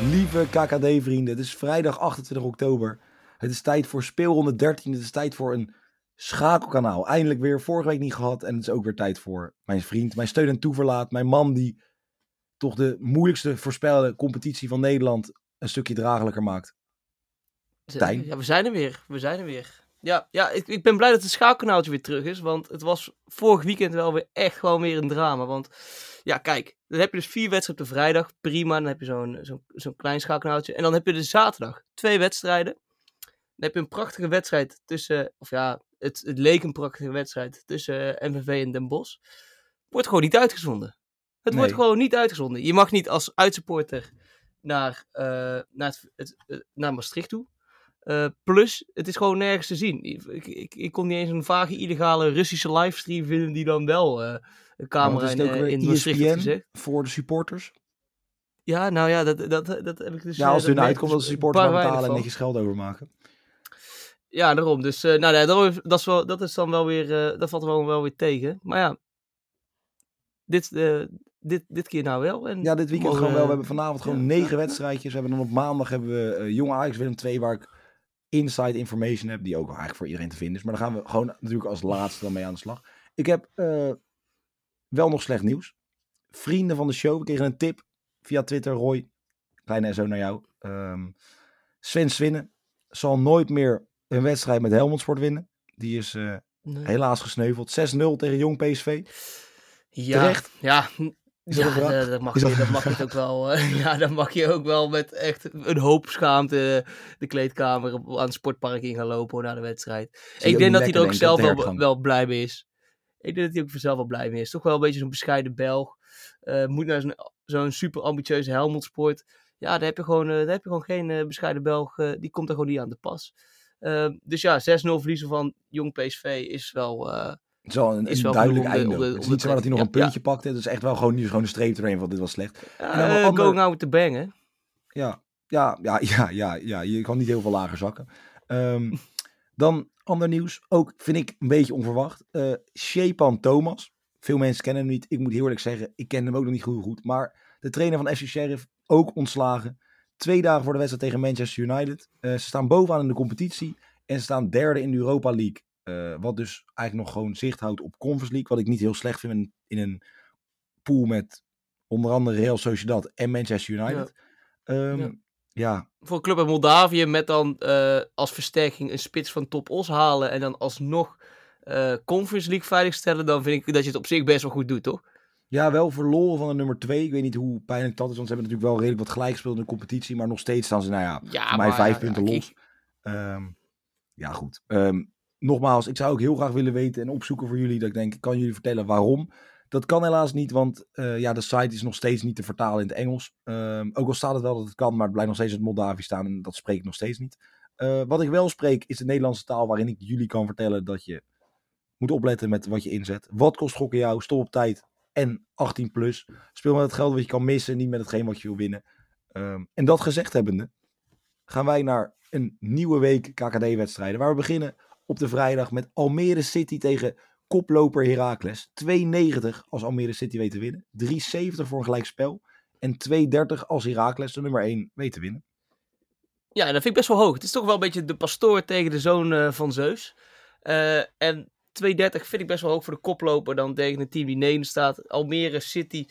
Lieve KKD-vrienden, het is vrijdag 28 oktober. Het is tijd voor speelronde 13. Het is tijd voor een schakelkanaal. Eindelijk weer, vorige week niet gehad. En het is ook weer tijd voor mijn vriend, mijn steun en toeverlaat. Mijn man die toch de moeilijkste voorspelde competitie van Nederland een stukje draaglijker maakt. Tijn. Ja, we zijn er weer. We zijn er weer. Ja, ja ik, ik ben blij dat het schakelkanaaltje weer terug is. Want het was vorig weekend wel weer echt gewoon weer een drama. Want ja, kijk, dan heb je dus vier wedstrijden op de vrijdag. Prima, dan heb je zo'n zo'n zo'n klein schakelkanaaltje. En dan heb je de zaterdag twee wedstrijden. Dan heb je een prachtige wedstrijd tussen, of ja, het, het leek een prachtige wedstrijd tussen eh, MVV en Den Bosch. Wordt gewoon niet uitgezonden. Het wordt gewoon niet uitgezonden. Je mag niet als uitsupporter naar, eh, naar, het, het, eh, naar Maastricht toe. Eh, plus, het is gewoon nergens te zien. Ik, ik, ik kon niet eens een vage illegale Russische livestream vinden die dan wel eh, een camera in, weer? in Maastricht heeft ESPN gezegd. voor de supporters. Ja, nou ja, dat, dat, dat heb ik dus... Ja, als het hun uitkomt dat dus de supporters bar gaan betalen en netjes geld overmaken. Ja, daarom. Dus nou, ja, daarom- dat, is wel, dat is dan wel weer, dat valt wel, wel weer tegen. Maar ja, dit, dit, dit keer nou wel. En Ja, dit weekend mogen, gewoon wel. We hebben vanavond gewoon ja, negen wedstrijdjes. We hebben dan op maandag hebben we eh Jong Ajax Willem 2, waar ik inside information heb, die ook wel eigenlijk voor iedereen te vinden is. Maar dan gaan we gewoon natuurlijk als laatste dan mee aan de slag. Ik heb eh, wel nog slecht nieuws. Vrienden van de show, we kregen een tip via Twitter. Roy, kleine SO naar jou. Ehm, Sven Swinnen zal nooit meer een wedstrijd met Helmond Sport winnen. Die is eh, Nee. helaas gesneuveld. 6-0 tegen Jong PSV. Ja, Terecht. ja. Is dat ja, dat mag Is je, dat- dat mag je ook wel. eh, ja, dan mag je ook wel met echt een hoop schaamte de kleedkamer op, aan het sportpark in gaan lopen hoor, na de wedstrijd. Ik denk dat hij er ook zelf wel, wel blij mee is. Ik denk dat hij ook vanzelf wel blij mee is. Toch wel een beetje zo'n bescheiden Belg. Eh, moet naar zo'n super ambitieuze Helmond Sport. Ja, daar heb je gewoon, eh, daar heb je gewoon geen bescheiden Belg. die komt er gewoon niet aan de pas. Dus ja, 6-0 verliezen van Jong PSV is wel... Het is wel een, Is wel duidelijk de- einde. het is niet de zo dat hij nog een Ja, puntje pakte. Het is echt wel gewoon, nu is gewoon een streep erheen van dit was slecht. ja, En dan wel ander- going out with the bang, hè? Ja, ja, ja, ja, ja, ja. Je kan niet heel veel lager zakken. Ehm, dan ander nieuws. Ook vind ik een beetje onverwacht. Eh Shepan Thomas. Veel mensen kennen hem niet. Ik moet heel eerlijk zeggen, ik ken hem ook nog niet goed. goed. Maar de trainer van FC Sheriff ook ontslagen. Twee dagen voor de wedstrijd tegen Manchester United. Eh, ze staan bovenaan in de competitie. En ze staan derde in de Europa League. Eh, wat dus eigenlijk nog gewoon zicht houdt op Conference League. Wat ik niet heel slecht vind in, in een pool met onder andere Real Sociedad en Manchester United. Ehm, Ja. ja. Voor een club uit Moldavië met dan eh, als versterking een spits van top Os halen en dan alsnog eh Conference League veiligstellen, dan vind ik dat je het op zich best wel goed doet, toch? Ja, wel verloren van de nummer 2. Ik weet niet hoe pijnlijk dat is, want ze hebben natuurlijk wel redelijk wat gelijk gespeeld in de competitie. Maar nog steeds staan ze, nou ja, Ja, voor mij maar, vijf ja, punten ja, los. Ehm, ja, goed. Ehm, nogmaals, ik zou ook heel graag willen weten en opzoeken voor jullie. Dat ik denk, kan jullie vertellen waarom. Dat kan helaas niet, want eh, ja, de site is nog steeds niet te vertalen in het Engels. Ehm, ook al staat het wel dat het kan, maar het blijft nog steeds in het Moldavië staan en dat spreek ik nog steeds niet. Eh, wat ik wel spreek is de Nederlandse taal waarin ik jullie kan vertellen dat je moet opletten met wat je inzet. Wat kost gokken jou? Stop op tijd en 18 plus. Speel met het geld wat je kan missen, niet met hetgeen wat je wil winnen. Ehm, en dat gezegd hebbende, gaan wij naar een nieuwe week KKD-wedstrijden. Waar we beginnen op de vrijdag met Almere City tegen koploper Heracles. 2,90 als Almere City weet te winnen. 3,70 voor een gelijkspel. En 2,30 als Heracles de nummer 1 weet te winnen. Ja, dat vind ik best wel hoog. Het is toch wel een beetje de pastoor tegen de zoon eh, van Zeus. Eh, en 2,30 vind ik best wel hoog voor de koploper dan tegen een team die negen staat. Almere City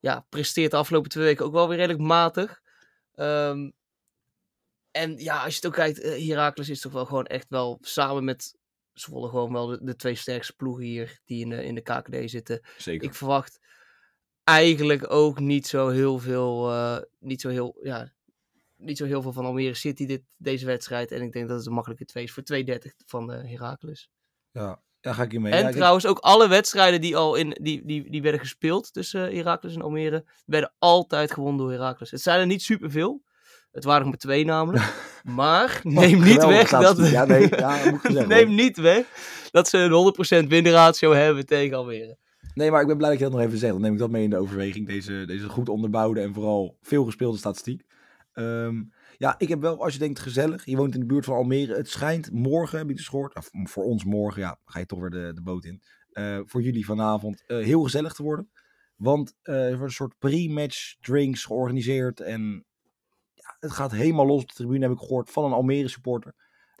ja, presteert de afgelopen twee weken ook wel weer redelijk matig. Ehm, en ja, als je het ook kijkt, eh, Heracles is toch wel gewoon echt wel samen met Zwolle gewoon wel de, de twee sterkste ploegen hier die in de, in de KKD zitten. Zeker. Ik verwacht eigenlijk ook niet zo heel veel, eh, niet zo heel, ja, niet zo heel veel van Almere City dit, deze wedstrijd. En ik denk dat het een makkelijke 2 is voor 2-30 van Heracles. Ja, daar ga ik in mee. en Ja, ik- trouwens ook alle wedstrijden die al in, die, die, die werden gespeeld tussen Heracles en Almere, werden altijd gewonnen door Heracles. Het zijn er niet superveel. Het waren er maar twee namelijk. Maar neem niet weg dat... Ja, nee, ja, moet neem niet weg dat ze een 100% winratio hebben tegen Almere. Nee, maar ik ben blij dat je dat nog even zegt. Dan neem ik dat mee in de overweging. Deze, deze goed onderbouwde en vooral veel gespeelde statistiek. Ehm, ja, ik heb wel, als je denkt gezellig, je woont in de buurt van Almere. Het schijnt morgen, heb ik dus gehoord, of voor ons morgen, ja, ga je toch weer de, de boot in. Eh, voor jullie vanavond eh, heel gezellig te worden. Want eh, er wordt een soort pre-match drinks georganiseerd. En het gaat helemaal los op de tribune, heb ik gehoord, van een Almere supporter.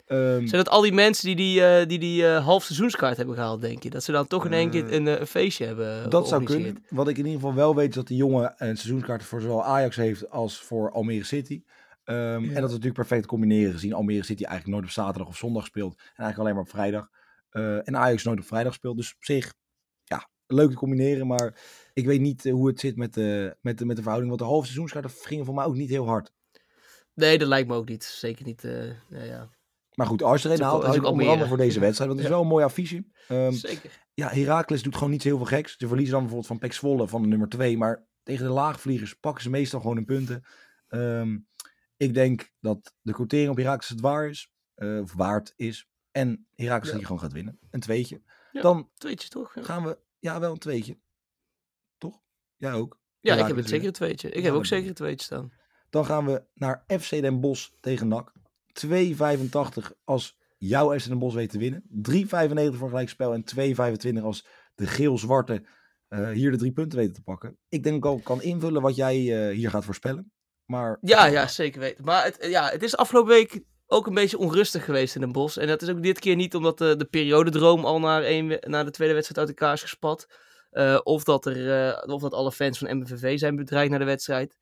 Ehm, Zijn dat al die mensen die die, eh, die, die eh, half seizoenskaart hebben gehaald, denk je? Dat ze dan toch in één keer Eh, een, een feestje hebben dat zou kunnen. Wat ik in ieder geval wel weet, is dat die jongen een seizoenskaart voor zowel Ajax heeft als voor Almere City. Ehm, En dat is natuurlijk perfect te combineren, gezien Almere City eigenlijk nooit op zaterdag of zondag speelt. En eigenlijk alleen maar op vrijdag. En Ajax nooit op vrijdag speelt. Dus op zich, ja, leuk te combineren. Maar ik weet niet hoe het zit met de, met de, met de verhouding. Want de halve seizoenskaarten gingen voor mij ook niet heel hard. Nee, dat lijkt me ook niet. Zeker niet. eh, ja, ja. Maar goed, als er een haalt, is ook onder andere voor deze wedstrijd. Want het is wel een mooi affiche. Ehm, Zeker. ja, Heracles doet gewoon niet zo heel veel geks. Ze verliezen dan bijvoorbeeld van Pek Zwolle van de nummer 2. Maar tegen de laagvliegers pakken ze meestal gewoon hun punten. Ehm, ik denk dat de quotering op Heracles het waar is. eh, of waard is. En Heracles Ja. je gewoon gaat winnen. Een tweetje. Ja. Dan Tweetje toch? Ja, gaan we... Ja, wel een tweetje. Toch? Jij ook. ja ik heb het zeker een tweetje. Ik heb ook zeker een tweetje staan. Dan gaan we naar FC Den Bosch tegen NAC. 2,85 als jouw FC Den Bosch weet te winnen. 3,95 voor gelijkspel en 2,25 als de geel-zwarte eh, hier de drie punten weten te pakken. Ik denk al kan invullen wat jij eh, hier gaat voorspellen. Maar Ja, ja, zeker weten. Maar het, ja, het is afgelopen week ook een beetje onrustig geweest in Den Bosch. En dat is ook dit keer niet omdat de, de periodedroom al naar, we- naar de tweede wedstrijd uit elkaar is gespat. Eh, of, dat er, of dat alle fans van MVV zijn bedreigd naar de wedstrijd.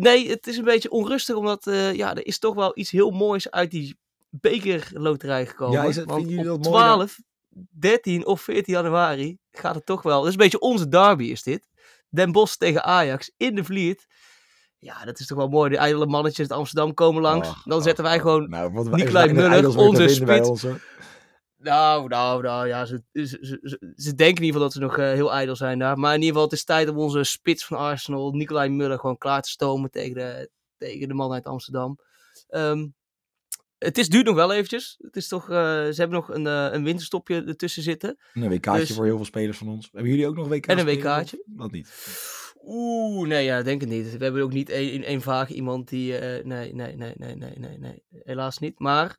Nee, het is een beetje onrustig omdat eh, ja, er is toch wel iets heel moois uit die bekerloterij gekomen. Ja, is het- Want jullie op dat mooi dan? 12, 13 of 14 januari gaat het toch wel. Het is een beetje onze derby is dit. Den Bosch tegen Ajax in de Vliet. Ja, dat is toch wel mooi. De ijdele mannetjes uit Amsterdam komen langs. Ach, dan ach, zetten wij ach. gewoon... Nou, wat Nicolai Muller, onze spits. Nou, nou, nou, ja, ze, ze, ze, ze- denken in ieder geval dat ze nog eh, heel ijdel zijn daar. Maar in ieder geval, het is tijd om onze spits van Arsenal, Nicolai Muller, gewoon klaar te stomen tegen de, tegen de man uit Amsterdam. Ehm, het is, duurt nog wel eventjes. Het is toch, eh, ze hebben nog een, eh, een winterstopje ertussen zitten. Een WK'tje Dus- voor heel veel spelers van ons. Hebben jullie ook nog WK En een? WK'tje. Dat niet. Oeh, nee, ja, denk het niet. We hebben ook niet één, één vaag iemand die... nee, nee, nee, nee, nee, nee, nee. Helaas niet. Maar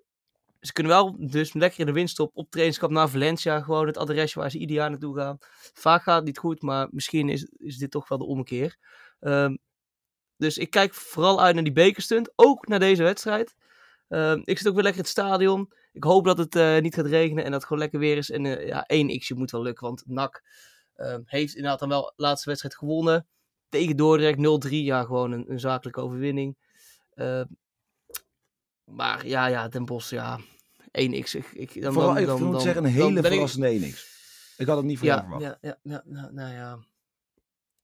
ze kunnen wel dus lekker in de winststop op trainingskamp naar Valencia. Gewoon het adresje waar ze ieder jaar naartoe gaan. Vaak gaat het niet goed, maar misschien is, is dit toch wel de ommekeer. Ehm, dus ik kijk vooral uit naar die bekerstunt. Ook naar deze wedstrijd. Ehm, ik zit ook weer lekker in het stadion. Ik hoop dat het eh, niet gaat regenen en dat het gewoon lekker weer is. En eh, ja, één xje moet wel lukken, want NAC ehm, heeft inderdaad dan wel de laatste wedstrijd gewonnen. Tegen Dordrecht 0-3. Ja, gewoon een, een zakelijke overwinning. Ehm, maar ja, ja, Den Bosch, ja. 1x. Ik, ik, dan, Vooral, dan, ik moet dan- zeggen, een hele ben ik- verrassende 1x. Ik had het niet van Ja, verwacht. ja, ja, ja, nou, nou ja.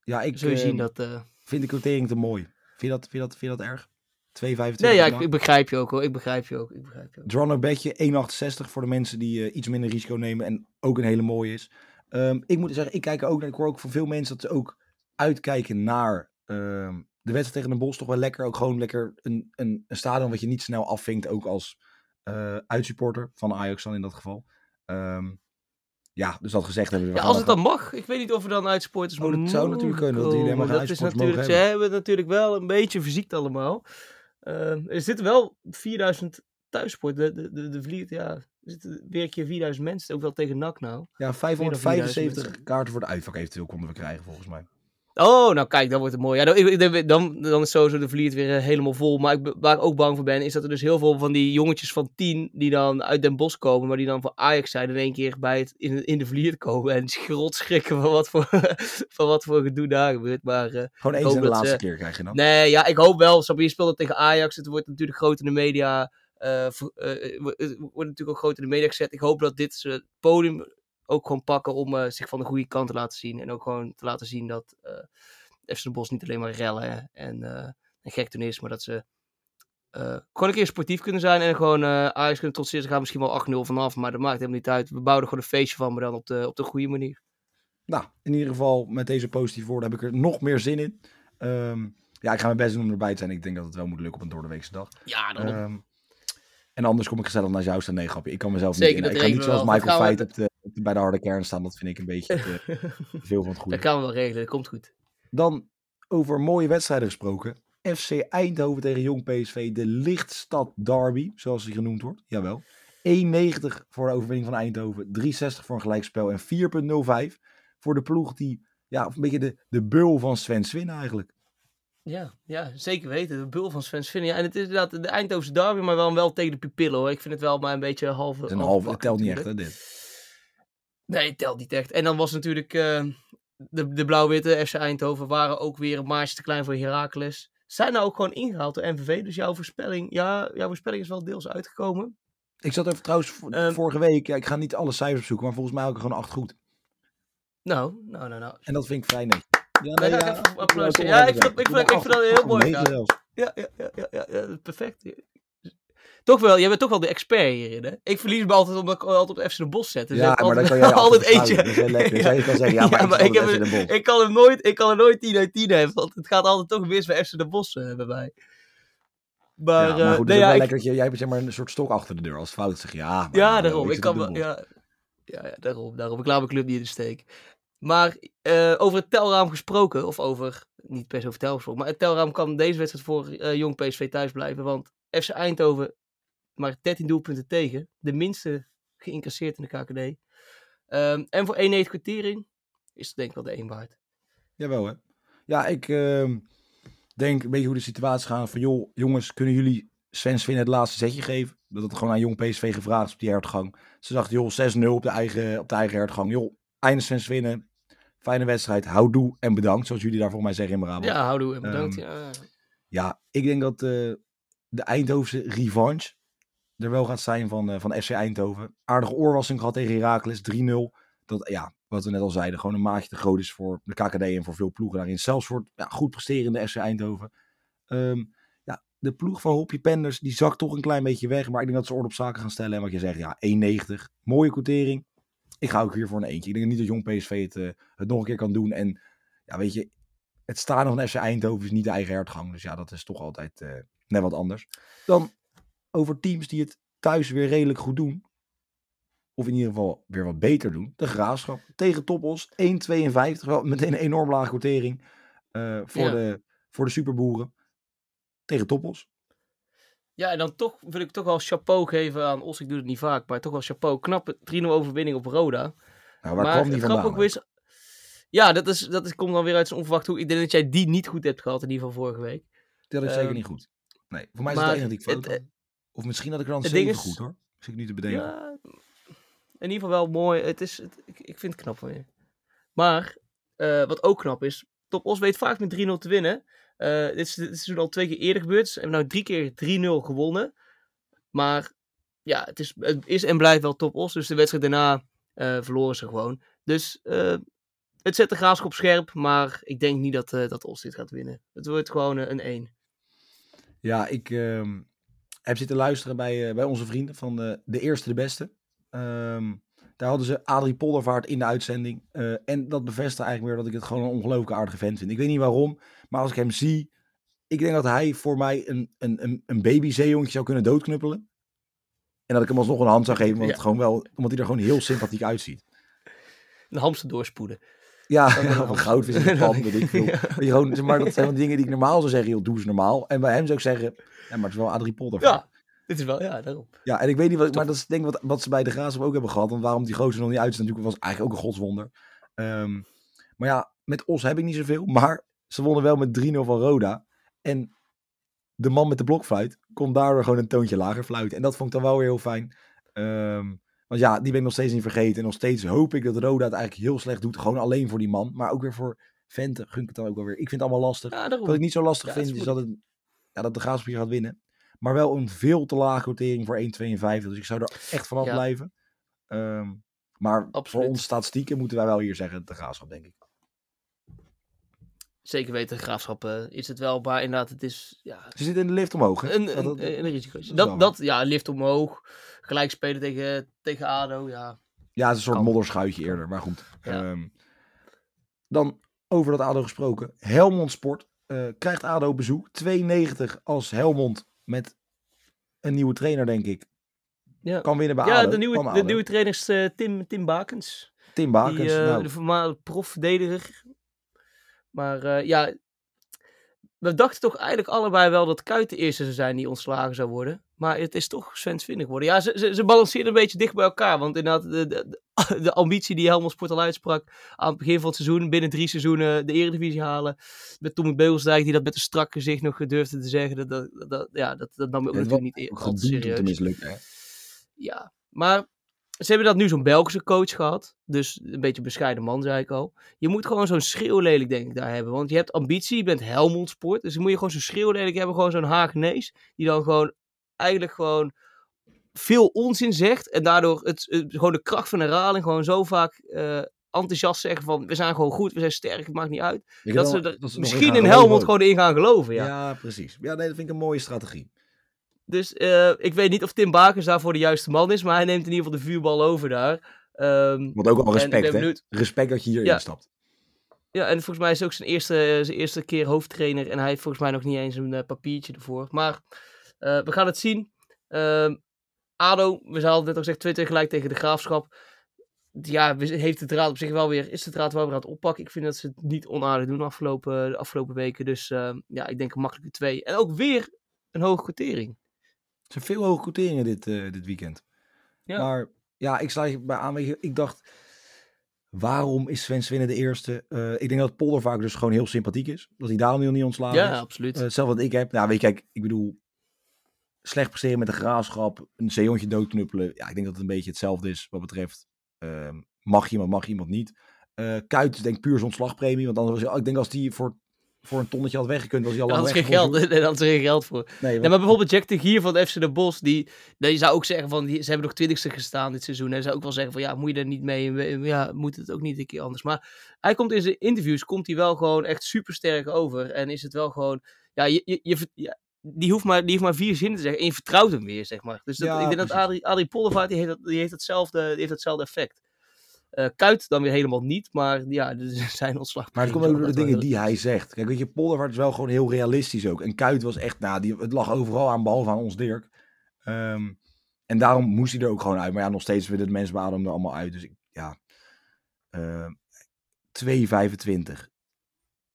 Ja, ik Zul je eh, zien dat... eh, vind de quotering te mooi. Vind je dat, vind je dat, vind je dat erg? 2,25 Nee, ja, ik, begrijp je ook hoor. Ik begrijp je ook. Ik begrijp je ook. Bedje 1,68 voor de mensen die eh, iets minder risico nemen en ook een hele mooie is. Ehm, ik moet zeggen, ik kijk ook naar. Ik hoor ook van veel mensen dat ze ook uitkijken naar ehm, de wedstrijd tegen Den Bosch. Toch wel lekker, ook gewoon lekker een, een, een stadion wat je niet snel afvinkt, ook als eh uitsupporter van Ajax dan in dat geval. Ehm, ja, dus dat gezegd hebben we. we Ja, als het dan mag. Ik weet niet of er dan uitsporters Oh, dat zou natuurlijk kunnen, dat Dat is natuurlijk, ze hebben natuurlijk wel een beetje fysiek allemaal. Eh, er zitten wel 4000 thuissport. De, de, de, de Vliet, ja, er zitten weer een keer 4000 mensen. Ook wel tegen NAC nou. Ja, 4000 575 kaarten voor de uitvak eventueel konden we krijgen volgens mij. Oh, nou kijk, dan wordt het mooi. Ja, dan, dan, dan is sowieso de Vliet weer eh, helemaal vol. Maar ik, waar ik ook bang voor ben, is dat er dus heel veel van die jongetjes van 10 die dan uit Den Bosch komen, maar die dan voor Ajax zijn in één keer bij het in, in de Vliet komen en schrot schrikken van wat voor, van wat voor gedoe daar gebeurt. Maar eh, Gewoon eens en de dat laatste ze- keer krijg je dan. Nee, ja, ik hoop wel. Je speelt het tegen Ajax. Het wordt natuurlijk groot in de media. het wordt natuurlijk ook groot in de media gezet. Ik hoop dat dit het podium ook gewoon pakken om eh, zich van de goede kant te laten zien. En ook gewoon te laten zien dat eh FC Den Bosch niet alleen maar rellen en, en gek doen is, maar dat ze gewoon een keer sportief kunnen zijn en gewoon Ajax kunnen trotseren. Ze gaan misschien wel 8-0 vanaf, maar dat maakt helemaal niet uit. We bouwen er gewoon een feestje van, maar dan op de, op de goede manier. Nou, in ieder geval met deze positieve woorden heb ik er nog meer zin in. Ehm, ja, ik ga mijn best doen om erbij te zijn. Ik denk dat het wel moet lukken op een doordeweekse dag. Ja, dan Ehm, en anders kom ik gezellig naar jou staan. Nee, grapje. Ik kan mezelf Zeker, niet in. Ik ga niet zoals. Michael Feit op de, op de- bij de harde kern staan. Dat vind ik een beetje te veel van het goede. dat gaan we wel regelen. Dat komt goed. Dan over mooie wedstrijden gesproken. FC Eindhoven tegen Jong PSV. De Lichtstad Derby, zoals die genoemd wordt. Jawel. 1,90 voor de overwinning van Eindhoven. 3,60 voor een gelijkspel. En 4,05 voor de ploeg die ja, een beetje de, de bul van Sven Swin eigenlijk. Ja, ja, zeker weten. De bul van Sven Vinnen. Ja, en het is inderdaad de Eindhovense derby, maar wel, wel tegen de pupillen hoor. Ik vind het wel maar een beetje halve... Een halve het telt niet echt, hè, dit. Nee, telt niet echt. En dan was natuurlijk eh, de, de blauw-witte FC Eindhoven waren ook weer een maatje te klein voor Heracles. Zijn nou ook gewoon ingehaald door MVV. Dus jouw voorspelling, ja, jouw voorspelling is wel deels uitgekomen. Ik zat even trouwens Ehm, vorige week, ja, ik ga niet alle cijfers opzoeken, maar volgens mij ook gewoon acht goed. Nou, nou, nou, nou. En dat vind ik vrij netjes. Ja, Nee, ik ja, Ja, ik vind- even ik vind- ik vind dat heel mooi. Ja, ja, ja, ja, ja, ja, perfect. Toch wel, jij bent toch wel de expert hierin, hè? Ik verlies me altijd omdat ik altijd op FC de Bos zet. Dus Ja, maar dan altijd, kan jij altijd altijd eentje. Dat is heel lekker. Jij kan zeggen, ja, maar, Ja, maar ik heb de bos. Ik kan, hem nooit, ik kan er nooit 10 uit 10 hebben, want het gaat altijd toch mis bij FC de Bos eh, bij mij. Maar, ja, maar eh, goed, nee, is ja, ik- lekker dat je, jij hebt zeg maar een soort stok achter de deur als fout zeg je, ja. maar Ja, daarom. ik kan wel, ja, ja, ja, daarom, daarom. Ik laat mijn club niet in de steek. Maar eh, over het telraam gesproken, of over, niet per se over telraam gesproken, maar het telraam kan deze wedstrijd voor eh, jong PSV thuis blijven. Want FC Eindhoven maar 13 doelpunten tegen. De minste geïncasseerd in de KKD. Ehm, en voor 1,90 kwartering is het denk ik wel de 1 waard. Jawel hè. Ja, ik ehm, denk een beetje hoe de situatie gaat van, joh, jongens, kunnen jullie Sven Svin het laatste zetje geven? Dat het gewoon aan jong PSV gevraagd is op die hertgang. Ze dachten, joh, 6-0 op de eigen, op de eigen hertgang. Joh, einde Sven. Fijne wedstrijd, houdoe en bedankt, zoals jullie daar volgens mij zeggen in Brabant. Ja, houdoe en bedankt. Ehm, ja. Ja, ik denk dat eh, de Eindhovense revanche er wel gaat zijn van, eh, van FC Eindhoven. Aardige oorwassing gehad tegen Heracles, 3-0. Dat, ja, wat we net al zeiden, gewoon een maatje te groot is voor de KKD en voor veel ploegen daarin. Zelfs voor ja, goed presterende FC Eindhoven. Ehm, ja, de ploeg van Hoppie Penders, die zakt toch een klein beetje weg. Maar ik denk dat ze orde op zaken gaan stellen. En wat je zegt, ja, 1,90. Mooie quotering. Ik ga ook hier voor een eentje. Ik denk niet dat Jong PSV het, eh, het nog een keer kan doen. En ja, weet je, het staan van FC Eindhoven is niet de eigen hertgang. Dus ja, dat is toch altijd eh, net wat anders. Dan over teams die het thuis weer redelijk goed doen. Of in ieder geval weer wat beter doen. De Graafschap tegen Toppos. 1,52. Wel meteen een enorm lage quotering eh, voor, Ja. de, voor de superboeren. Tegen Toppos. Ja, en dan toch wil ik toch wel chapeau geven aan Os. Ik doe het niet vaak, maar toch wel chapeau. Knappe 3-0 overwinning op Roda. Nou, waar maar kwam die vandaan? ook is... Ja, dat, is, dat is, komt dan weer uit zijn onverwacht hoek. Ik denk dat jij die niet goed hebt gehad, in ieder geval vorige week. Dat is zeker Ehm, niet goed. Nee, voor mij is het enige die ik fout. Of misschien had ik er dan 7 is- goed hoor. Zit ik nu te bedenken. Ja, in ieder geval wel mooi. Het is, het- ik, ik vind het knap van je. Maar, eh, wat ook knap is, Top Os weet vaak met 3-0 te winnen. Eh, dit, is, dit is toen al twee keer eerder gebeurd. Ze hebben nou drie keer 3-0 gewonnen. Maar ja, het is, het is en blijft wel Top Os. Dus de wedstrijd daarna eh, verloren ze gewoon. Dus het zet de graafschap scherp. Maar ik denk niet dat, dat Os dit gaat winnen. Het wordt gewoon een 1. Ja, ik ehm, heb zitten luisteren bij, eh, bij onze vrienden van eh, De Eerste de Beste. Ehm, daar hadden ze Adrie Poldervaart in de uitzending. Eh, en dat bevestigt eigenlijk weer dat ik het gewoon een ongelooflijk aardige vent vind. Ik weet niet waarom, maar als ik hem zie... Ik denk dat hij voor mij een, een, een, babyzeehondje zou kunnen doodknuppelen. En dat ik hem alsnog een hand zou geven, omdat, Ja. het gewoon wel, omdat hij er gewoon heel sympathiek uitziet. Een hamster doorspoeden. Ja, Dat wel. of een goudvis in de pan, weet ik veel. Ja. Maar dat zijn wel dingen die ik normaal zou zeggen, joh, doe ze normaal. En bij hem zou ik zeggen, ja, maar het is wel Adrie Poldervaart. Ja, dit is wel, ja, daarom. Ja, en ik weet niet wat, maar dat is denk ik wat, wat ze bij de Graafschap ook hebben gehad. Want waarom die gozer nog niet uit is natuurlijk was eigenlijk ook een godswonder. Ehm, maar ja, met Os heb ik niet zoveel. Maar ze wonnen wel met 3-0 van Roda. En de man met de blokfluit kon daardoor gewoon een toontje lager fluiten. En dat vond ik dan wel weer heel fijn. Ehm, want ja, die ben ik nog steeds niet vergeten. En nog steeds hoop ik dat Roda het eigenlijk heel slecht doet. Gewoon alleen voor die man. Maar ook weer voor Vente gun ik het dan ook wel weer. Ik vind het allemaal lastig. Ja. Wat ik niet zo lastig Ja, vind is is dat, het, ja, dat de Graafschap hier gaat winnen. Maar wel een veel te lage quotering voor 1,52. Dus ik zou er echt vanaf Ja. blijven. Ehm, maar voor onze statistieken moeten wij wel hier zeggen de Graafschap, denk ik. Zeker weten, graafschap is het wel, maar inderdaad, het is ja, Ze zitten in de lift omhoog, hè? een, Dat- een, dat- een, risico. Dat, ja, lift omhoog, gelijk spelen tegen, tegen ADO, ja. ja, het is een soort kan. modderschuitje eerder, maar goed. Ja. Ehm, dan over dat ADO gesproken. Helmond Sport eh, krijgt ADO bezoek. 2,90 als Helmond met een nieuwe trainer, denk ik. Ja. Kan winnen bij Ja, ADO. de nieuwe, de nieuwe trainer is eh, Tim, Tim Bakens. Tim Bakens. Die, eh, nou, De voormalige profverdediger. Maar eh, ja, we dachten toch eigenlijk allebei wel dat Kuit de eerste zou zijn die ontslagen zou worden. Maar het is toch Sven Svinnig geworden. Ja, ze, ze, ze balanceerden een beetje dicht bij elkaar. Want inderdaad, de, de, de ambitie die Helmond Sport al uitsprak aan het begin van het seizoen, binnen drie seizoenen de Eredivisie halen. Met Tommy Beugelsdijk, die dat met een strak gezicht nog durfde te zeggen. Dat, dat, dat ja, dat, dat nam ik ook natuurlijk niet ook al te gedoemd om te serieus. mislukken. hè. Ja, maar ze hebben dat nu zo'n Belgische coach gehad. Dus een beetje een bescheiden man, zei ik al. Je moet gewoon zo'n schreeuwlelijk, denk ik, daar hebben. Want je hebt ambitie, je bent Helmond Sport. Dus dan moet je gewoon zo'n schreeuwlelijk hebben. Gewoon zo'n Haagnees. Die dan gewoon eigenlijk gewoon veel onzin zegt. En daardoor het, het- gewoon de kracht van herhaling gewoon zo vaak eh, enthousiast zeggen van... We zijn gewoon goed, we zijn sterk, het maakt niet uit. Dat ze er dat misschien in Helmond gewoon in gaan geloven, ja. Ja. precies. Ja, nee, dat vind ik een mooie strategie. Dus eh, ik weet niet of Tim Bakers daarvoor de juiste man is. Maar hij neemt in ieder geval de vuurbal over daar. Ehm, Want ook al respect, hè? Respect dat je hierin Ja. stapt. Ja, en volgens mij is het ook zijn eerste, zijn eerste keer hoofdtrainer. En hij heeft volgens mij nog niet eens een eh, papiertje ervoor. Maar eh, we gaan het zien. Ehm, ADO, we hadden net al gezegd, 2 gelijk tegen de Graafschap. Ja, heeft de draad op zich wel weer, is de draad wel weer aan het oppakken. Ik vind dat ze het niet onaardig doen de afgelopen, de afgelopen weken. Dus ehm, ja, ik denk een makkelijke 2. En ook weer een hoge quotering. Er zijn veel hoge quoteringen dit, eh, dit weekend. Ja. Maar ja, ik sla je bij aan. weet je, Ik dacht, waarom is Sven Swinnen de eerste? Eh, ik denk dat Poldervaak dus gewoon heel sympathiek is. Dat hij daarom niet ontslagen Ja, is. absoluut. Eh, hetzelfde wat ik heb. Nou, weet je, kijk, ik bedoel, slecht presteren met een graafschap, een zeehondje doodknuppelen. Ja, ik denk dat het een beetje hetzelfde is wat betreft, ehm, mag iemand, mag iemand niet. Eh Kuit is denk ik puur zijn ontslagpremie, want anders was ik denk als die voor, voor een tonnetje had weggekund, was hij al had weg. geen geld, daar had ze geen geld voor. Nee, maar bijvoorbeeld Jack de Gier van FC de Bos, die, die zou ook zeggen van, die, ze hebben nog twintigste gestaan dit seizoen. En zou ook wel zeggen van, ja, moet je er niet mee, ja, moet het ook niet een keer anders. Maar hij komt in zijn interviews, komt hij wel gewoon echt super sterk over. En is het wel gewoon, ja, je, je, je ver- ja, die, hoeft maar, die hoeft maar vier zinnen te zeggen en je vertrouwt hem weer, zeg maar. Dus dat, Ja, ik denk dat. Adrie, Adrie Poldervaart, die heeft, dat, die heeft, hetzelfde, die heeft hetzelfde effect. Eh, Kuit dan weer helemaal niet, maar ja, dus zijn ontslag. Maar het komt ook door de dingen die hij zegt. Kijk, weet je, Poldervaart is wel gewoon heel realistisch ook. En Kuit was echt, nou, die, het lag overal aan, behalve aan ons Dirk. Ehm, en daarom moest hij er ook gewoon uit. Maar ja, nog steeds willen de mensen bij Adam er allemaal uit. Dus ik, ja, Ehm 2,25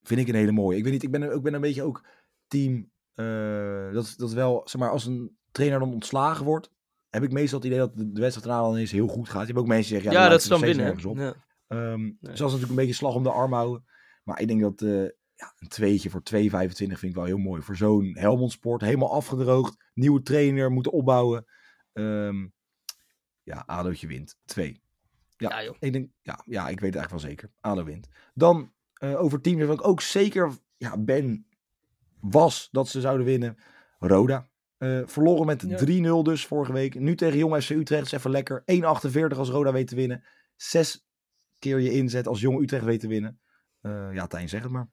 vind ik een hele mooie. Ik weet niet, ik ben, ik ben een beetje ook team, eh, dat, dat wel, zeg maar, als een trainer dan ontslagen wordt, heb ik meestal het idee dat de, wedstrijd daarna dan eens heel goed gaat. Je hebt ook mensen die zeggen, Ja, ja, dat is dan winnen. Ja. Ehm Dus dat is natuurlijk een beetje slag om de arm houden. Maar ik denk dat eh, ja, een tweetje voor 2,25 vind ik wel heel mooi. Voor zo'n Helmond Sport, helemaal afgedroogd. Nieuwe trainer, moeten opbouwen. Ehm, ja, ADO'tje wint. Twee. Ja, Ja, joh. Ik denk, ja, ja, ik weet het eigenlijk wel zeker. ADO wint. Dan eh, over teams waarvan ik ook zeker ja, ben, was dat ze zouden winnen. Roda. Eh, verloren met Ja. 3-0 dus vorige week. Nu tegen Jong FC Utrecht is even lekker. 1,48 als Roda weet te winnen. Zes keer je inzet als Jong Utrecht weet te winnen. Eh, ja, Tijn, zeg het maar.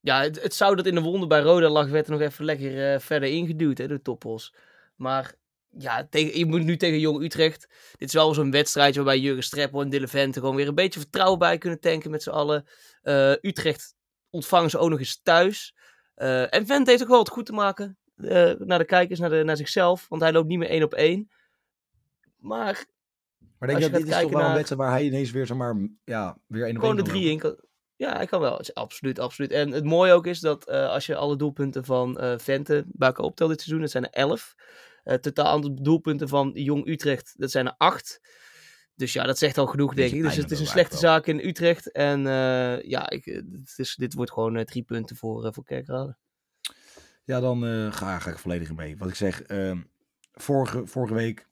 Ja, het, het zou dat in de wonde bij Roda lag, werd er nog even lekker eh, verder ingeduwd, hè, de toppos. Maar ja, tegen, je moet nu tegen Jong Utrecht. Dit is wel zo'n wedstrijdje waarbij Jurgen Streppel en Dille Vente gewoon weer een beetje vertrouwen bij kunnen tanken met z'n allen. Utrecht ontvangen ze ook nog eens thuis. En Vente heeft ook wel wat goed te maken eh, naar de kijkers, naar, de, naar zichzelf. Want hij loopt niet meer één op één. Maar Maar denk je dat dit is toch wel een wedstrijd waar hij ineens weer, zeg maar, ja, weer een op Gewoon de één drie in kan. Ja, hij kan wel. Absoluut, absoluut. En het mooie ook is dat eh, als je alle doelpunten van eh Vente bij elkaar optelt dit seizoen, dat zijn er elf. Het totaal aantal doelpunten van Jong Utrecht, dat zijn er acht. Dus ja, dat zegt al genoeg, denk ik. Dus het is een slechte zaak in Utrecht. En ja, ik, het is, dit wordt gewoon drie punten voor, voor Kerkrade. Ja, dan eh, ga, ga ik volledig mee. Wat ik zeg, ehm, vorige, vorige week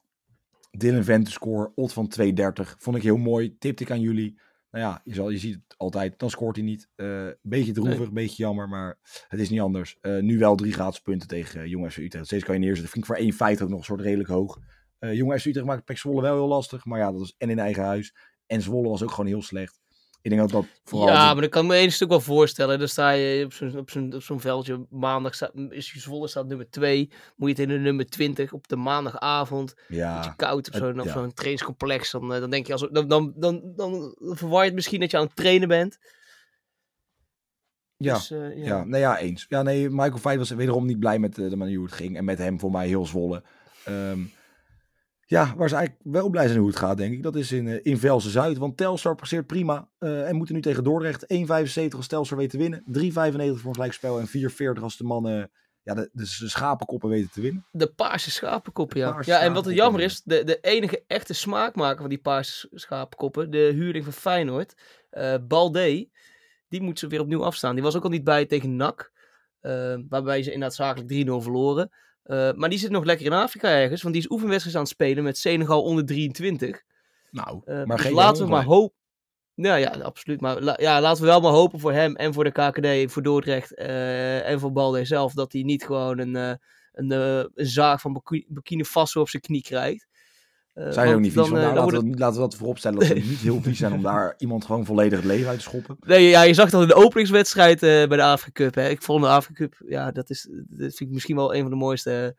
Dylan Vente score, odd van 2,30. Vond ik heel mooi. Tipte ik aan jullie. Nou ja, je, zal, je ziet het altijd. Dan scoort hij niet. Eh beetje droevig, Nee. beetje jammer, maar het is niet anders. Eh, nu wel drie gratis punten tegen uh, Jong Utrecht. Steeds kan je neerzetten. Vind ik voor 1,50 ook nog een soort redelijk hoog. Eh Jong Utrecht maakt Pek Zwolle wel heel lastig. Maar ja, dat is en in eigen huis. En Zwolle was ook gewoon heel slecht. Ik denk dat dat vooral... Ja, maar dat kan ik me één stuk wel voorstellen. Dan sta je op zo'n op zo'n op zo'n veldje. Maandag staat, is je Zwolle staat nummer 2. Moet je het in de nummer 20 op de maandagavond. ja, beetje koud op zo'n op ja. zo'n trainingscomplex. Dan, eh, dan denk je, als, dan, dan, dan, dan verwar je het misschien dat je aan het trainen bent. ja. Dus, eh, ja. Ja, nee, ja, eens. Ja, nee, Michael Veit was wederom niet blij met eh, de manier hoe het ging. En met hem voor mij heel zwolle. Ehm, Ja, waar ze eigenlijk wel blij zijn hoe het gaat, denk ik. Dat is in, uh, in Velsen Zuid. Want Telstar passeert prima. Uh, en moeten nu tegen Dordrecht. 1,75 als Telstar weet te winnen. 3,95 voor een gelijkspel. En 4,40 als de mannen ja, de, de, schapenkoppen weten te winnen. De paarse schapenkoppen, ja. ja, en wat er jammer is, de, de enige echte smaakmaker van die paarse schapenkoppen, de huurling van Feyenoord, uh, Balde, die moet ze weer opnieuw afstaan. Die was ook al niet bij tegen NAC, uh, waarbij ze inderdaad zakelijk 3-0 verloren. Uh, maar die zit nog lekker in Afrika ergens, want die is oefenwedstrijd aan het spelen met Senegal onder 23. Nou, maar dus geen laten we maar hopen. Nou ja, absoluut. Maar la ja, laten we wel maar hopen voor hem en voor de KKD, voor Dordrecht uh, en voor Balde zelf, dat hij niet gewoon een, een, een zaag van Burkina Faso op zijn knie krijgt. Zijn er ook niet vies van? Nou, laten, we, laten we dat vooropstellen dat ze niet heel vies zijn om daar iemand gewoon volledig het leven uit te schoppen. Nee, ja, je zag dat in de openingswedstrijd bij de Afrika Cup. Hè. Ik vond de Afrika Cup, ja, dat, is, dat vind ik misschien wel een van de mooiste,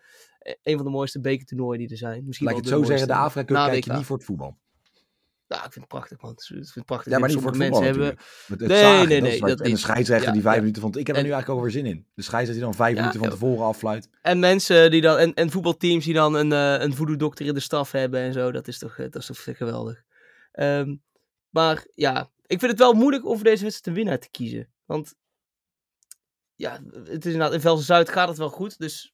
een van de mooiste bekertoernooien die er zijn. Misschien Laat ik het zo zeggen, de Afrika Cup kijk je niet voor het voetbal. Ja, ik vind het prachtig, man. Ik vind het prachtig. Ja, maar niet voor het mensen hebben. Met het nee, zagen, nee, nee. Dat dat en de scheidsrechter ja, die vijf ja. minuten van. Ik heb er nu eigenlijk ook weer zin in. De scheidsrechter die dan vijf Ja, minuten van tevoren afluit. En mensen die dan, en, en voetbalteams die dan een, eh een voodoo-dokter in de staf hebben en zo, dat is toch, eh, dat is toch geweldig. Ehm, maar ja, ik vind het wel moeilijk om voor deze wedstrijd een winnaar te kiezen. Want ja, het is inderdaad, in Velsen Zuid gaat het wel goed, dus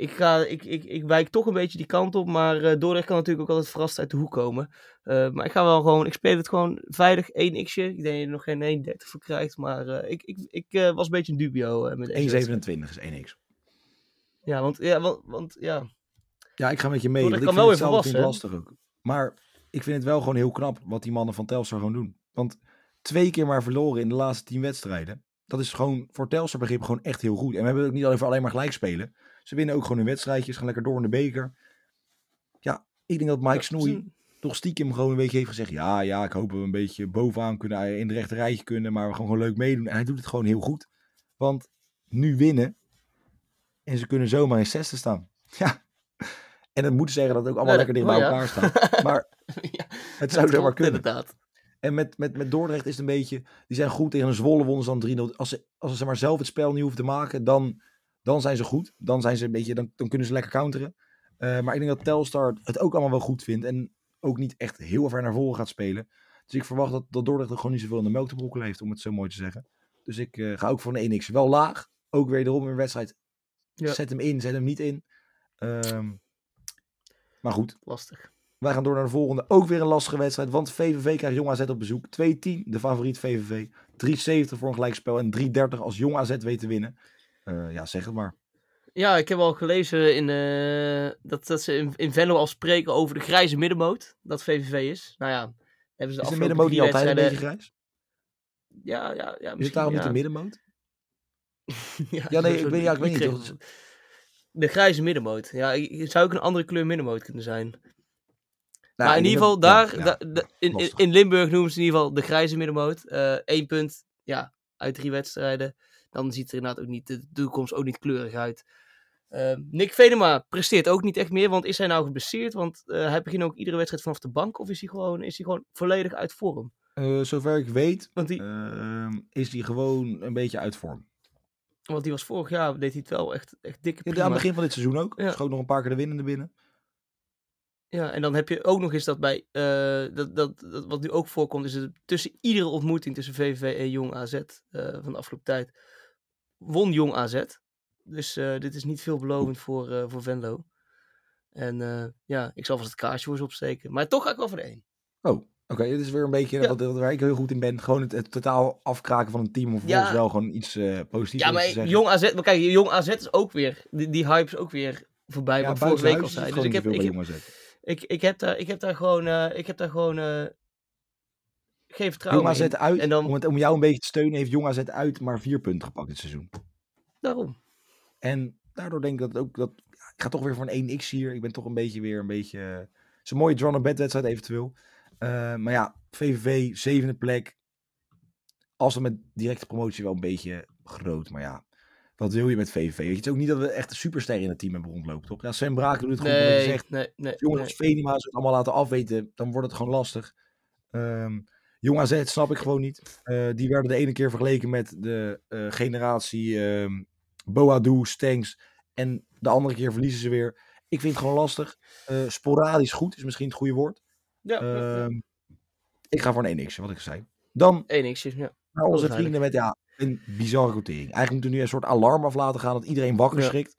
ik, ga, ik, ik, ik wijk toch een beetje die kant op, maar eh Dordrecht kan natuurlijk ook altijd verrast uit de hoek komen. Eh, maar ik ga wel gewoon, ik speel het gewoon veilig 1 x'je. Ik denk dat je er nog geen 1,30 voor krijgt, maar eh, ik, ik, ik eh, was een beetje een dubio eh, met deze wedstrijd. 1,27 is 1x. Ja, want ja, want, want ja, Ja, ik ga met je mee. Dordrecht want ik kan vind wel het het lastig ook. Maar ik vind het wel gewoon heel knap wat die mannen van Telstar gewoon doen. Want twee keer maar verloren in de laatste tien wedstrijden. Dat is gewoon voor Telstar begrip gewoon echt heel goed. En we hebben het ook niet alleen voor alleen maar gelijk spelen. Ze winnen ook gewoon hun wedstrijdjes. Gaan lekker door in de beker. Ja, ik denk dat Mike Ja, Snoei toch stiekem gewoon een beetje heeft gezegd. Ja, ja, ik hoop dat we een beetje bovenaan kunnen. In de rechte rijtje kunnen. Maar we gaan gewoon leuk meedoen. En hij doet het gewoon heel goed. Want nu winnen. En ze kunnen zomaar in zesde staan. Ja. En dat moet zeggen dat het ook allemaal Ja, lekker dicht bij oh ja. elkaar staat. Maar ja, het zou zomaar kunnen. Inderdaad. En met, met, met Dordrecht is het een beetje... Die zijn goed tegen een Zwolle wonnen dan 3-0. Als ze, als ze maar zelf het spel niet hoeven te maken, dan, dan zijn ze goed. Dan, zijn ze een beetje, dan, dan kunnen ze lekker counteren. Eh, maar ik denk dat Telstar het ook allemaal wel goed vindt. En ook niet echt heel ver naar voren gaat spelen. Dus ik verwacht dat, dat Dordrecht er gewoon niet zoveel in de melk te brokkelen heeft, om het zo mooi te zeggen. Dus ik eh, ga ook voor een 1x. Wel laag. Ook weer in een wedstrijd. Ja. Zet hem in, zet hem niet in. Ehm, maar goed. Lastig. Wij gaan door naar de volgende. Ook weer een lastige wedstrijd. Want VVV krijgt Jong AZ op bezoek. 2-10, de favoriet VVV. 3-70 voor een gelijkspel. En 3-30 als Jong AZ weet te winnen. Eh, ja, zeg het maar. Ja, ik heb al gelezen in, eh, dat, dat ze in, in Venlo al spreken over de grijze middenmoot. Dat VVV is. Nou ja, hebben ze de Is de middenmoot niet altijd een beetje grijs? Ja, ja, ja. Is het daarom ja. niet de middenmoot? ja, Ja, nee, ik weet, ja, ik weet niet. Toch? De grijze middenmoot. Ja, ik- zou ook een andere kleur middenmoot kunnen zijn. Nou, maar in ik ieder geval, daar, ja, ja. in, in, Limburg noemen ze in ieder geval de grijze middenmoot. Eén punt ja, uit drie wedstrijden. Dan ziet er inderdaad ook niet, de toekomst ook niet kleurig uit. Eh, Nick Venema presteert ook niet echt meer, want is hij nou geblesseerd? Want eh, hij begint ook iedere wedstrijd vanaf de bank, of is hij gewoon, is hij gewoon volledig uit vorm? Eh, zover ik weet, Want die, ehm, is hij gewoon een beetje uit vorm. want die was vorig jaar, deed hij het wel echt, echt dikke Ja, prima. aan het begin van dit seizoen ook. Ja. Schoot nog een paar keer de winnende binnen. Ja, en dan heb je ook nog eens dat bij, eh, dat, dat, dat, wat nu ook voorkomt, is het tussen iedere ontmoeting tussen VVV en Jong AZ van de afgelopen tijd, won Jong AZ. Dus eh, dit is niet veelbelovend voor, eh, voor Venlo. En eh, ja, ik zal vast het kaarsje voor ze opsteken. Maar toch ga ik wel voor de één. Oh, oké. dit is weer een beetje Ja. wat, wat waar ik heel goed in ben. Gewoon het, het totaal afkraken van een team. Vervolgens Ja. wel gewoon iets positiefs Ja, maar. Jong AZ, maar kijk, Jong AZ is ook weer, die, die hype is ook weer voorbij, ja, wat vorige week al zei. Dus ik heb, ik, heb, ik, ik, heb daar, ik heb daar gewoon, ik heb daar gewoon geen vertrouwen Jong AZ in. uit, En dan- om, het, om jou een beetje te steunen, heeft Jong AZ uit maar vier punten gepakt dit seizoen. Daarom. En daardoor denk ik dat ook dat. ik ga toch weer voor een 1x hier. Ik ben toch een beetje weer een beetje. Het is een mooie draw bed wedstrijd eventueel. Eh, maar ja, VVV, zevende plek. Als we met directe promotie wel een beetje groot. Maar ja, wat wil je met VVV? Weet je, het is ook niet dat we echt een superster in het team hebben rondlopen, toch? Ja, Sven Braak doet het goed. wat je Nee, zegt. nee, nee. Jongens nee. als ze het allemaal laten afweten, dan wordt het gewoon lastig. Ehm Jong AZ snap ik gewoon niet. Eh, die werden de ene keer vergeleken met de eh, generatie ehm Boadu, Stengs. En de andere keer verliezen ze weer. Ik vind het gewoon lastig. Eh, sporadisch goed is misschien het goede woord. Ja. Ehm, Ik ga voor een 1x, wat ik zei. Dan Eén x'je, ja. naar onze vrienden met ja, een bizarre rotering. Eigenlijk moeten we nu een soort alarm af laten gaan dat iedereen wakker schrikt.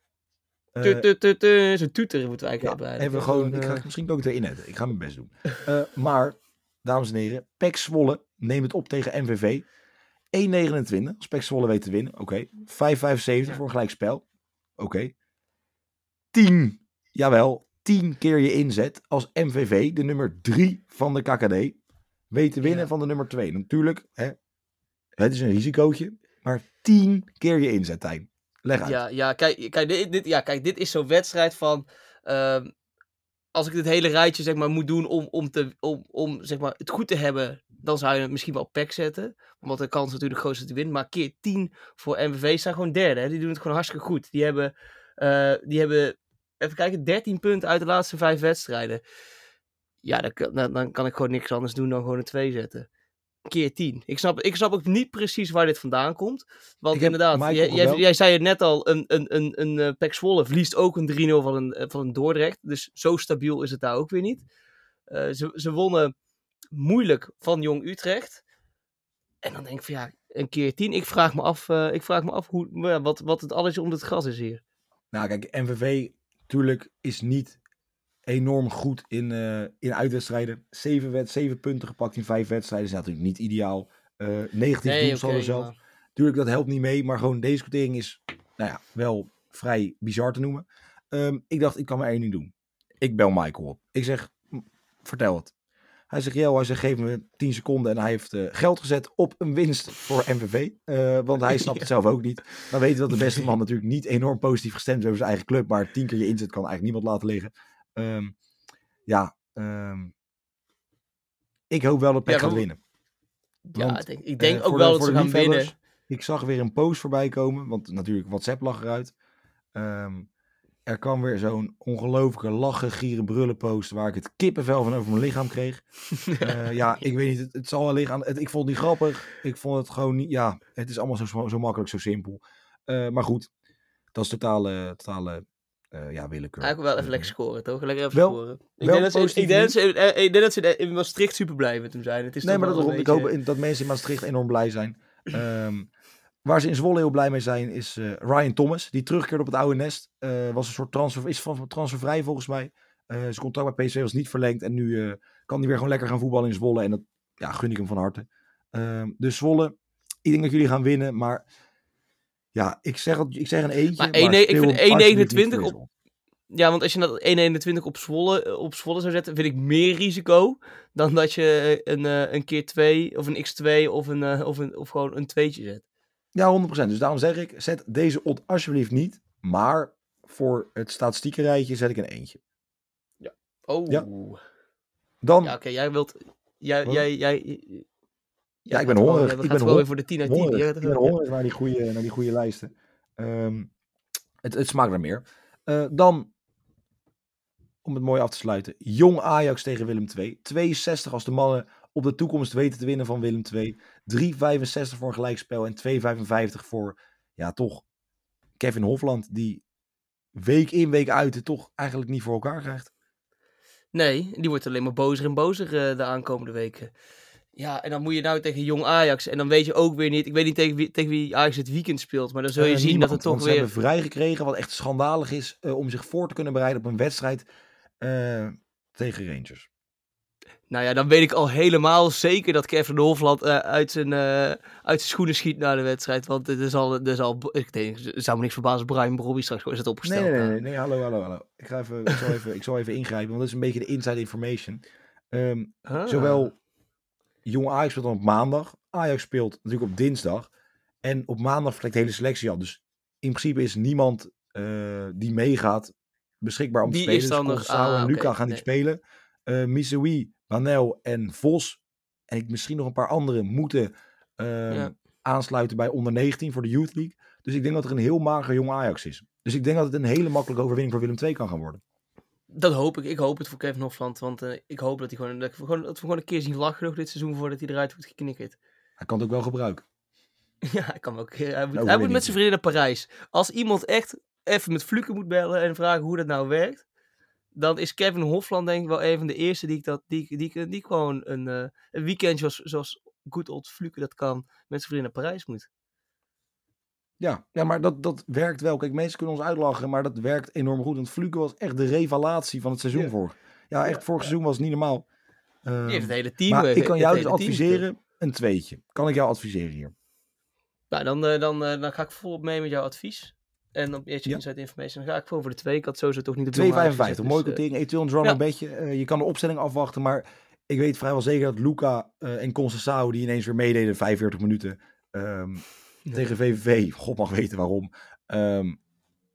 Zo'n toeter moeten wij eigenlijk hebben. even gewoon, ik ga eh, misschien ook het erin zetten. Ik ga mijn best doen. Maar, dames en heren, Pek Zwolle neemt het op tegen MVV. 1,29 als Pek Zwolle weet te winnen. Oké. 5,75 voor een gelijkspel. Oké. 10, jawel, 10 keer je inzet als MVV, de nummer 3 van de KKD, weet te winnen Ja. van de nummer 2. Natuurlijk, hè, het is een risicootje, maar 10 keer je inzet, Tijn. Leg uit. Ja, ja, kijk, kijk, dit, dit, ja, kijk, dit is zo'n wedstrijd van. ehm, als ik dit hele rijtje zeg maar, moet doen om, om, te, om, om zeg maar, het goed te hebben, dan zou je het misschien wel pack zetten. Omdat de kans natuurlijk groot is dat hij wint. Maar keer 10 voor MVV staan gewoon derde. Hè? Die doen het gewoon hartstikke goed. Die hebben, eh, die hebben, even kijken, 13 punten uit de laatste vijf wedstrijden. Ja, dan, dan, dan kan ik gewoon niks anders doen dan gewoon een 2 zetten. Keer 10. Ik snap, ik snap ook niet precies waar dit vandaan komt. Want Ik inderdaad, jij, jij, zei het net al, een, een, een, een Pek Zwolle verliest ook een 3-0 van een, eh, van een Dordrecht. Dus zo stabiel is het daar ook weer niet. Eh, ze, ze wonnen moeilijk van Jong Utrecht. En dan denk ik van ja, een keer 10. Ik vraag me af, ik vraag me af hoe, wat, wat het alles om het gras is hier. Nou, kijk, MVV natuurlijk is niet enorm goed in, eh, in uitwedstrijden. Zeven, wed zeven punten gepakt in vijf wedstrijden is natuurlijk niet ideaal. Eh negatief doelsaldo oké, zelf. maar- Tuurlijk, dat helpt niet mee, maar gewoon deze quotering is nou ja, wel vrij bizar te noemen. Ehm, ik dacht, ik kan maar één ding doen. Ik bel Michael op. Ik zeg, "M, vertel het. Hij zegt, ja, hij zegt, geef me 10 seconden. En hij heeft eh, geld gezet op een winst voor MVV. Want hij snapt het zelf ook niet. Dan weten we dat de beste man natuurlijk niet enorm positief gestemd is over zijn eigen club. Maar tien keer je inzet kan eigenlijk niemand laten liggen. Ehm, ja, ehm, ik hoop wel dat Pek Ja, gaat want- winnen. Ja, ik denk, ik denk Eh, ook voor wel dat ze gaan winnen. Ik zag weer een post voorbij komen, want natuurlijk WhatsApp lag eruit. Ehm, er kwam weer zo'n ongelooflijke lachen, gieren, brullen post waar ik het kippenvel van over mijn lichaam kreeg. Eh, ja, ik weet niet, het, het zal wel liggen aan... Het, ik vond het niet grappig, ik vond het gewoon niet... Ja, het is allemaal zo, zo makkelijk, zo simpel. Eh, maar goed, dat is totale, totale eh, ja, willekeur. Eigenlijk wel even lekker scoren, toch? Lekker even Wel- scoren. Ik wel denk dat ze, positief ik denk dat ze, ik denk dat ze in Maastricht super blij met hem zijn. Het is Nee, toch maar dat, een ik beetje- hoop dat mensen in Maastricht enorm blij zijn. Ehm, waar ze in Zwolle heel blij mee zijn, is eh, Ryan Thomas. Die terugkeerde op het oude nest. Eh, was een soort transfer, is van transfervrij volgens mij. Eh zijn contract bij PSV was niet verlengd. En nu eh, kan hij weer gewoon lekker gaan voetballen in Zwolle. En dat ja, gun ik hem van harte. Ehm, dus Zwolle, ik denk dat jullie gaan winnen. Maar ja, ik zeg, het- ik zeg een eentje. Maar 1, ik vind hem alsjeblieft niet 1,29 voor op-. Ja, want als je dat 1,21 op Zwolle, eh, op Zwolle zou zetten, vind ik meer risico dan dat je een, eh, een keer 2 of een x2 of, een, eh, of, een, of gewoon een tweetje zet. Ja, 100%. Dus daarom zeg ik, zet deze odd alsjeblieft niet. Maar voor het statistiekenrijtje zet ik een eentje. Oh. Ja. Ja, Dan oké, jij wilt... Jij, Huh? jij, jij, Ja, ik ben hongerig. Ik ben gewoon weer voor de 10 uit 10. hongerig. Jij Ik ben hongerig naar die goede, naar die goede lijsten. Ehm, het, het smaakt naar meer. Eh, dan, om het mooi af te sluiten, Jong Ajax tegen Willem II. 62 als de mannen op de toekomst weten te winnen van Willem II. 3,65 voor een gelijkspel en 2,55 voor, ja toch, Kevin Hofland. Die week in, week uit het toch eigenlijk niet voor elkaar krijgt. Nee, die wordt alleen maar bozer en bozer eh, de aankomende weken. Ja, en dan moet je nou tegen Jong Ajax. En dan weet je ook weer niet... Ik weet niet tegen wie, tegen wie Ajax het weekend speelt. Maar dan zul je Eh, zien niemand, dat het toch want ze weer... hebben vrijgekregen, wat echt schandalig is, eh, om zich voor te kunnen bereiden op een wedstrijd eh, tegen Rangers. Nou ja, dan weet ik al helemaal zeker dat Kevin de Hofland uit, zijn, uit zijn schoenen schiet na de wedstrijd. Want het is al, het is al ik denk, het zou me niks verbazen als Brian Brobby straks is het opgesteld. nee, nee, nou. nee, nee, hallo, hallo, hallo. Ik, ga even, ik, zal even, ik zal even ingrijpen, want dat is een beetje de inside information. Ah. Zowel Jong Ajax speelt dan op maandag, Ajax speelt natuurlijk op dinsdag. En op maandag vertrekt de hele selectie al. Dus in principe is niemand eh, die meegaat beschikbaar om Die te spelen. is dan dus nog- ah, en Luca gaan nee. niet spelen. Eh Missoui, Manel en Vos. En ik, misschien nog een paar anderen moeten ehm, Ja. aansluiten bij onder 19 voor de Youth League. Dus ik denk dat er een heel mager Jong Ajax is. Dus ik denk dat het een hele makkelijke overwinning voor Willem II kan gaan worden. Dat hoop ik. Ik hoop het voor Kevin Hofland. Want eh, ik hoop dat, hij gewoon, dat, we gewoon, dat we gewoon een keer zien lachen nog dit seizoen voordat hij eruit wordt geknikkerd. Hij kan het ook wel gebruiken. Ja, hij kan ook. Hij moet, Nou, hij weet moet met zijn vrienden naar Parijs. Als iemand echt even met Fluke moet bellen en vragen hoe dat nou werkt. dan is Kevin Hofland denk ik wel een van de eerste die ik dat, die, die, die, gewoon een, uh, een weekend zoals, zoals Good Old Fluke dat kan, met zijn vrienden naar Parijs moet. Ja, ja maar dat, dat werkt wel. Kijk, mensen kunnen ons uitlachen, maar dat werkt enorm goed. Want Fluke was echt de revelatie van het seizoen yeah. vorig. Ja, echt vorig seizoen was het niet normaal. Die heeft het hele team. Maar ik kan jou dus adviseren, een tweetje. Kan ik jou adviseren hier? Nou, dan, uh, dan, uh, dan ga ik volop mee met jouw advies. En op eerste ja. Inside Information dan ga ik voor voor de twee. Ik had sowieso toch niet op 2,55. Mooi quotering. Eventueel een drum ja. een beetje. Uh, je kan de opstelling afwachten, maar ik weet vrijwel zeker dat Luca uh, en Concessao, die ineens weer meededen 45 minuten um, ja. tegen VVV, god mag weten waarom, um,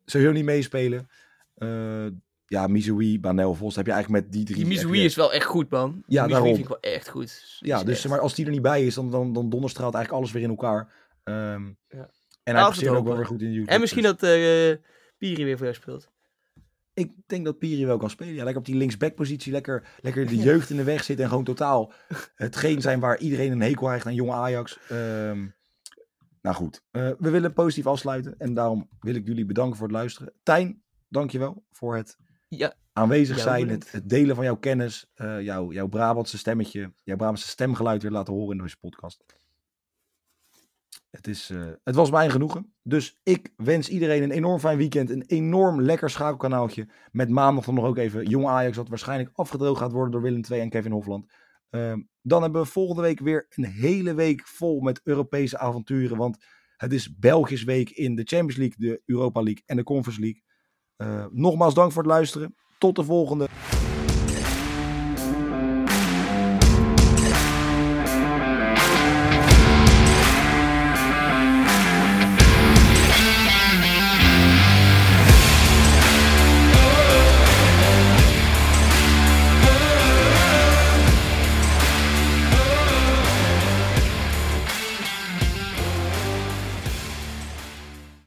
sowieso niet meespelen. Uh, ja, Mizui, Banel, Vos, heb je eigenlijk met die drie... Die Mizui is wel echt goed, man. Ja, Mizui daarom. vind ik wel echt goed. Ja, dus echt... maar als die er niet bij is, dan, dan, dan donderstraalt eigenlijk alles weer in elkaar. Um, ja. En hij presteert ook wel weer goed in de YouTube. En misschien dat uh, Piri weer voor jou speelt. Ik denk dat Piri wel kan spelen. Ja, lekker op die linksback-positie. Lekker, lekker de jeugd in de weg zitten. En gewoon totaal hetgeen zijn waar iedereen een hekel heeft aan jonge Ajax. Um, nou goed, uh, we willen positief afsluiten. En daarom wil ik jullie bedanken voor het luisteren. Tijn, dankjewel voor het ja. aanwezig zijn. Het, het, delen van jouw kennis. Uh, jouw, jouw Brabantse stemmetje. Jouw Brabantse stemgeluid weer laten horen in deze podcast. Het, is, uh, het was mijn genoegen. Dus ik wens iedereen een enorm fijn weekend. Een enorm lekker schakelkanaaltje. Met maandag dan nog ook even Jong Ajax. Dat waarschijnlijk afgedroogd gaat worden door Willem II en Kevin Hofland. Uh, dan hebben we volgende week weer een hele week vol met Europese avonturen. Want het is Belgisch week in de Champions League, de Europa League en de Conference League. Uh, nogmaals dank voor het luisteren. Tot de volgende.